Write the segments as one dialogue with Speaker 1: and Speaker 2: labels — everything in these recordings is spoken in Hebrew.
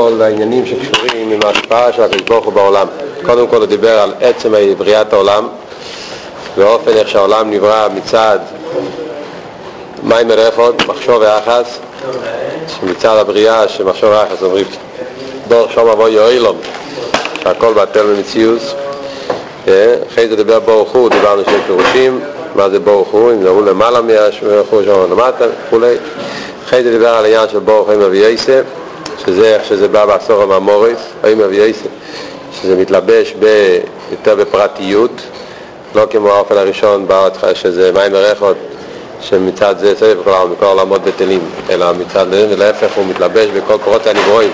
Speaker 1: כל העניינים שקשורים עם ההשפעה של הקדוש ברוך הוא בעולם. קודם כל הוא דיבר על עצם בריאת העולם, באופן איך שהעולם נברא מצד מים מרחוד, מחשוב ויחס, מצד הבריאה שמחשוב ויחס אומרים בור שום אבוי יואילום, שהכל בטל במציאוס. אחרי זה דיבר ברוך הוא, דיברנו שיש פירושים, מה זה ברוך הוא, אם הוא למעלה מהשברוך הוא שם למטה וכולי. אחרי זה דיבר על העניין של ברוך הוא אבי יסף שזה איך שזה בא בעשור יסף, שזה מתלבש ב, יותר בפרטיות, לא כמו האופן הראשון בארץ שזה מים וריחות, שמצד זה סביב כל העולמות בטלים, אלא מצד זה, ולהפך הוא מתלבש בכל קורות הנברואים,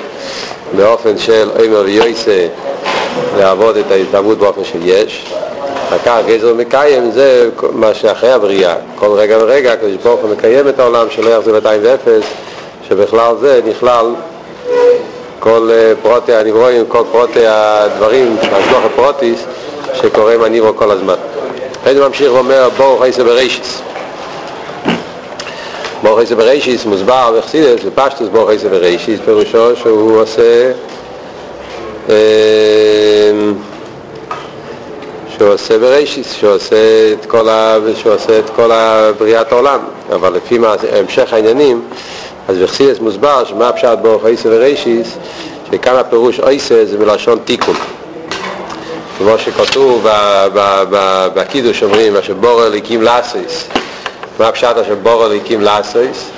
Speaker 1: באופן של אימר ויוסה לעבוד את ההתלהבות באופן של יש. אחר גזר מקיים זה מה שאחרי הבריאה, כל רגע ורגע הקדוש ברוך הוא מקיים את העולם שלא יחזור 200 שבכלל זה נכלל כל פרוטי הנברואים, כל פרוטי הדברים, השלוח הפרוטיס שקוראים הניברו כל הזמן. אחרי ממשיך ואומר ברוך איסא ברישיס. ברוך איסא ברישיס מוסבר בחסידס, בפשטוס ברוך איסא ברישיס, פירושו שהוא עושה שהוא עושה ברישיס, שהוא עושה את כל, ה... שהוא עושה את כל בריאת העולם, אבל לפי מה, המשך העניינים אז בחסידס מוסבר שמה הפשט ברוך איסא ורישיס שכאן הפירוש איסא זה מלשון תיקון. כמו שכתוב בקידוש אומרים אשר בורר ליקים לאסויס מה הפשט אשר בורר ליקים לאסויס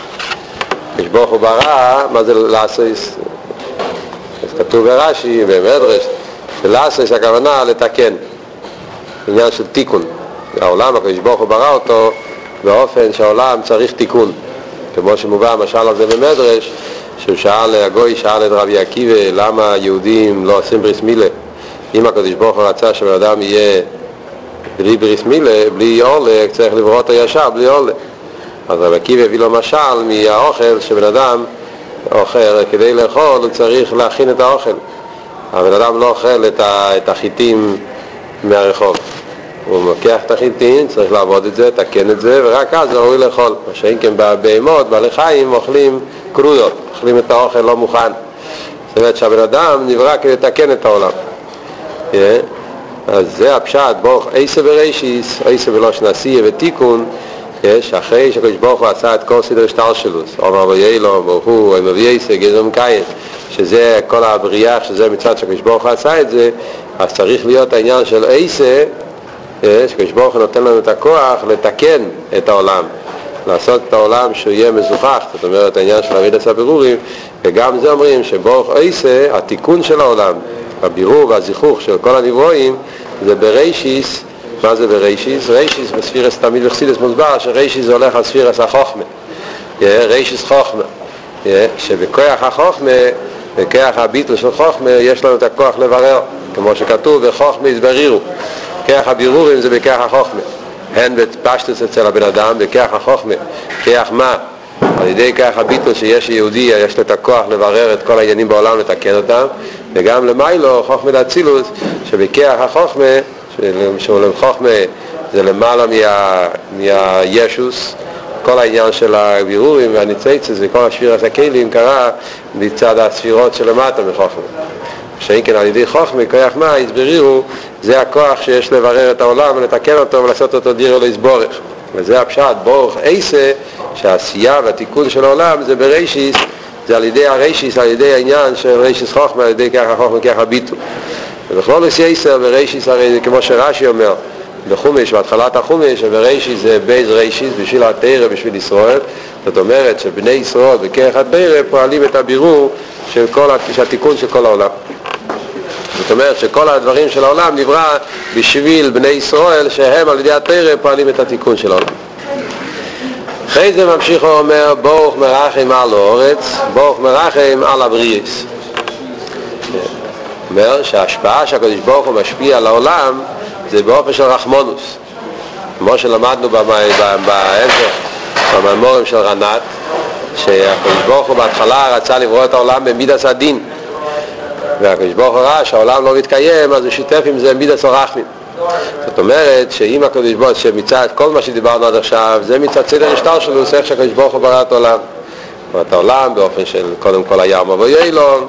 Speaker 1: יש ברוך הוא ברא מה זה לאסויס אז כתוב ברש"י במדרש שלאסויס הכוונה לתקן עניין של תיקון. העולם הקדוש ברוך הוא ברא אותו באופן שהעולם צריך תיקון כמו שמובא המשל הזה במדרש, שהוא שאל, הגוי שאל את רבי עקיבא למה יהודים לא עושים בריס מילה? אם הקדוש ברוך הוא רצה שבן אדם יהיה בלי בריס מילה, בלי עולה, צריך לברוא אותו ישר בלי עולה. אז רבי עקיבא הביא לו משל מהאוכל שבן אדם אוכל, כדי לאכול הוא צריך להכין את האוכל. הבן אדם לא אוכל את החיטים מהרחוב הוא לוקח את החיטין, צריך לעבוד את זה, לתקן את זה, ורק אז ראוי לאכול. מה שאין כן בבהמות, בעלי חיים, אוכלים קרויות, אוכלים את האוכל לא מוכן. זאת אומרת שהבן אדם נברא כדי לתקן את העולם. Yeah. אז זה הפשט, ברוך איסה בראשיס, איסה בלושן עשייה ותיקון, יש, אחרי שהקדוש ברוך הוא עשה את כל סדר שטר שלו, עומר ויילו, ברוך הוא, עם אבי איסה, גזר מקיים, שזה כל הבריאה, שזה מצד שהקדוש ברוך הוא עשה את זה, אז צריך להיות העניין של עושה, שקדוש ברוך הוא נותן לנו את הכוח לתקן את העולם, לעשות את העולם שהוא יהיה מזוכך, זאת אומרת העניין של עבודת הבירורים, וגם זה אומרים שברוך עושה, התיקון של העולם, הבירור והזיכוך של כל הנבראים, זה בראשית, מה זה בראשית? ראשית בספירות תמיד בחסידות מוסבר שראשית הולך על ספירת החוכמה, ריישיס חוכמה, שבכוח החוכמה, בכוח הביטל של חוכמה, יש לנו את הכוח לברר, כמו שכתוב, וחוכמה יסברירו. כיח הבירורים זה בכיח החוכמה. הן בפשטוס אצל הבן אדם, בכיח החוכמה. כיח מה? על ידי כיח הביטל שיש יהודי, יש לו את הכוח לברר את כל העניינים בעולם, לתקן אותם. וגם למיילו, חוכמה לאצילוס שבכיח החוכמה שעולם חוכמה זה למעלה מה, מהישוס כל העניין של הבירורים והניציצס וכל השפירת הכלים קרה מצד הספירות שלמטה מחוכמה שאין כן על ידי חוכמה, כוח מה, הסברירו, זה הכוח שיש לברר את העולם ולתקן אותו ולעשות אותו דירו להסבורך. וזה הפשט, בורך עשה, שהעשייה והתיקון של העולם זה ברישיס, זה על ידי הרישיס, על ידי העניין של רישיס חוכמה, על ידי ככה חוכמה, ככה ביטו. ובכל נשיא עשר ברישיס, הרי זה כמו שרש"י אומר, בחומש, בהתחלת החומש, ברישיס זה בייז רישיס בשביל התרא, בשביל ישראל. זאת אומרת שבני ישראל בכרך התרא פועלים את הבירור של כל, התיקון של כל העולם. זאת אומרת שכל הדברים של העולם נברא בשביל בני ישראל שהם על ידי התרא פועלים את התיקון של העולם. אחרי זה ממשיך הוא אומר ברוך מרחם על האורץ, ברוך מרחם על הבריאס. אומר שההשפעה שהקדוש ברוך הוא משפיע על העולם זה באופן של רחמונוס. כמו שלמדנו בעזר, בממורים של רנת, שהקדוש ברוך הוא בהתחלה רצה לברוא את העולם במידס הדין. והקדוש ברוך הוא ראה שהעולם לא מתקיים אז הוא שיתף עם זה מידס הרחמים זאת אומרת שאם הקדוש ברוך הוא שמצד כל מה שדיברנו עד עכשיו זה מצד סדר השטר שלו זה איך שהקדוש ברוך הוא ברא את העולם. את העולם באופן של קודם כל הים אבו יילון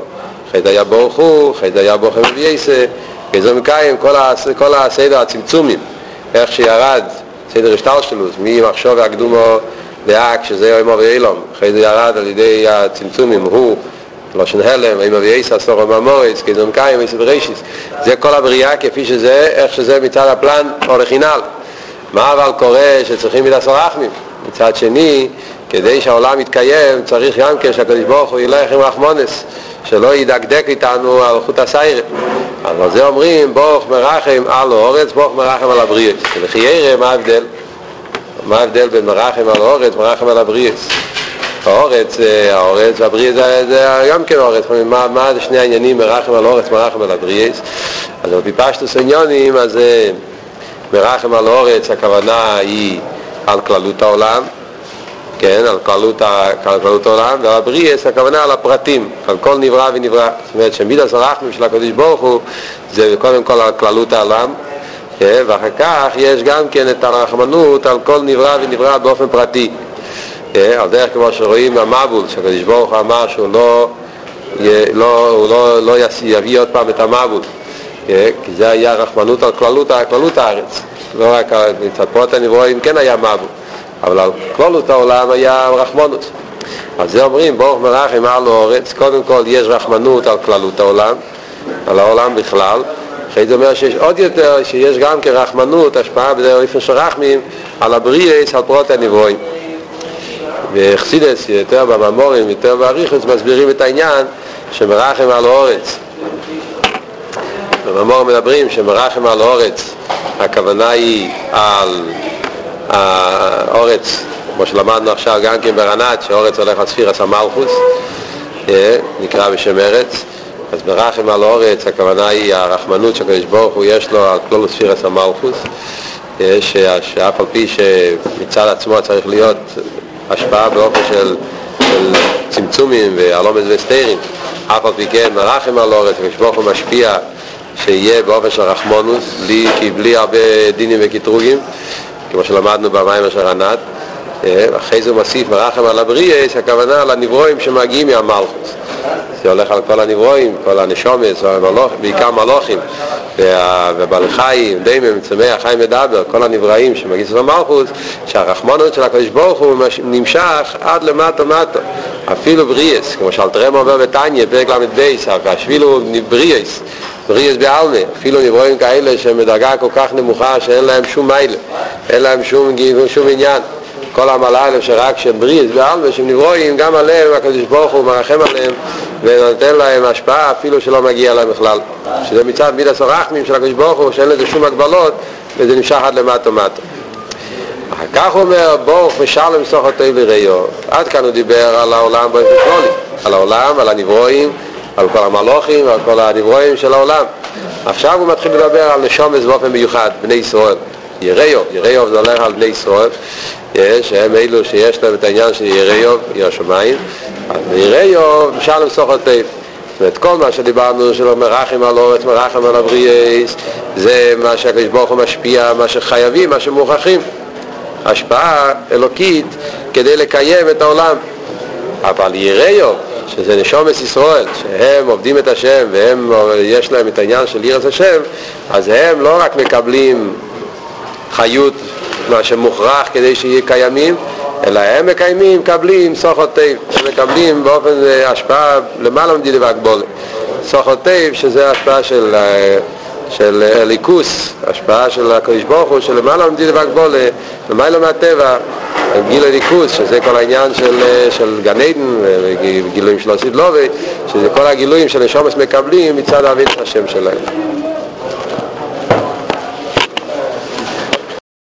Speaker 1: חטא היה ברוך הוא, חטא היה ברוך הוא מבייסה, גזר מקיים, כל, הס, כל הסדר הצמצומים, איך שירד סדר השטלשלוס, ממחשוב הקדומו דאק, שזה יום אבי אילום, אחרי זה ירד על ידי הצמצומים, הוא לשון הלם, אם אבי אייסה סור הממורס, גזר מקיים, אייסה בראשיס, זה כל הבריאה כפי שזה, איך שזה מצד הפלן או לחינל. מה אבל קורה שצריכים מידס הרחמים? מצד שני, כדי שהעולם יתקיים צריך גם כן שהקדוש ברוך הוא ילך עם רחמונס שלא ידקדק איתנו על חוט הסיירת אז על זה אומרים ברוך מרחם על האורץ, ברוך מרחם על הבריאס ולכי ירא מה ההבדל? מה ההבדל בין מרחם על האורץ מרחם על הבריאס? האורץ, האורץ והבריאס זה, גם כן אורץ, מה, זה שני העניינים מרחם על האורץ, מרחם על הבריאס אז על פי פשטוס עניונים אז מרחם על האורץ הכוונה היא על כללות העולם כן, על כללות, על כללות העולם, ועל הבריאס הכוונה על הפרטים, על כל נברא ונברא. זאת אומרת שמידס הרחמים של הקדוש ברוך הוא זה קודם כל על כללות העולם, כן, ואחר כך יש גם כן את הרחמנות על כל נברא ונברא באופן פרטי. כן, על דרך כמו שרואים המבול, שהקדוש ברוך הוא אמר שהוא לא, לא, הוא לא, לא יביא עוד פעם את המבול, כן, כי זה היה רחמנות על כללות, כללות הארץ. לא רק מצד פרוט הנברואים כן היה מבול. אבל על כללות העולם היה רחמנות. אז זה אומרים, ברוך מרחם על האורץ, קודם כל יש רחמנות על כללות העולם, על העולם בכלל, אחרי זה אומר שיש עוד יותר, שיש גם כרחמנות, השפעה בדרך אופן של רחמים, על הבריאס, על פרוט הנברואים. וחסידס, יותר בממורים, יותר באריכוס, מסבירים את העניין שמרחם על האורץ. בממורים מדברים שמרחם על האורץ, הכוונה היא על האורץ, כמו שלמדנו עכשיו גם כן ברנת, שאורץ הולך על ספירס המלכוס, נקרא בשם ארץ, אז מרחם על אורץ, הכוונה היא הרחמנות שהקדוש ברוך הוא יש לו על כלול ספירס המלכוס, שאף על פי שמצד עצמו צריך להיות השפעה באופן של, של צמצומים והלומד וסטיירים, אף על פי כן מרחם על אורץ, הוא משפיע שיהיה באופן של רחמונוס, בלי, כי בלי הרבה דינים וקטרוגים, כמו שלמדנו במים אשר ענת, אחרי זה הוא מוסיף מרחם על הבריאס, הכוונה על הנברואים שמגיעים מהמלכוס. זה הולך על כל הנברואים, כל הנשומס, בעיקר מלוכים, ובעלי חיים, דיימם, צמח, חיים מדבר, כל הנבראים שמגיעים למלכוס, שהרחמנות של הקדוש ברוך הוא נמשך עד למטה מטה. אפילו בריאס, כמו שאלתרם אומר בתניא, פרק ל"ב, אפילו בריאס, בריאס בעלמה, אפילו נברואים כאלה שהם בדרגה כל כך נמוכה שאין להם שום מיילה, אין להם שום, שום עניין. כל המלאלם שרק שהם בריאס בעלמה, שהם נברואים, גם עליהם הקדוש ברוך הוא מרחם עליהם ונותן להם השפעה אפילו שלא מגיע להם בכלל. שזה מצד מידס הרחמים של הקדוש ברוך הוא, שאין לזה שום הגבלות וזה נמשך עד למטה מטה. אחר כך הוא אומר, ברוך משלם סוחתי לראיו. עד כאן הוא דיבר על העולם באופן כללי, על העולם, על הנברואים, על כל המלוכים, על כל הנברואים של העולם. עכשיו הוא מתחיל לדבר על נשומס באופן מיוחד, בני ישראל. יראיוב, יראיוב זה הולך על בני ישראל, שהם אלו שיש להם את העניין של יראיוב, עיר השמיים, ויראיוב, משלם סוחתי. זאת אומרת, כל מה שדיברנו של מרחם על אורץ, מרחם על הבריאס, זה מה שהקדוש ברוך הוא משפיע, מה שחייבים, מה שמוכרחים. השפעה אלוקית כדי לקיים את העולם. אבל יראיו, שזה נשמות ישראל, שהם עובדים את השם והם, יש להם את העניין של יראת השם, אז הם לא רק מקבלים חיות, מה שמוכרח כדי שיהיה קיימים, אלא הם מקיימים, מקבלים שכר טוב, הם מקבלים באופן השפעה למעלה ממדידה והגבלה. שכר טוב שזה השפעה של, של אלוקות, השפעה של הקדוש ברוך הוא, של למעלה ממדידה והגבלה, למעלה מהטבע, גילוי אלוקות, שזה כל העניין של, של גן עדן, גילויים של עתיד לבוא, שזה כל הגילויים של מקבלים מצד עבודת השם שלהם.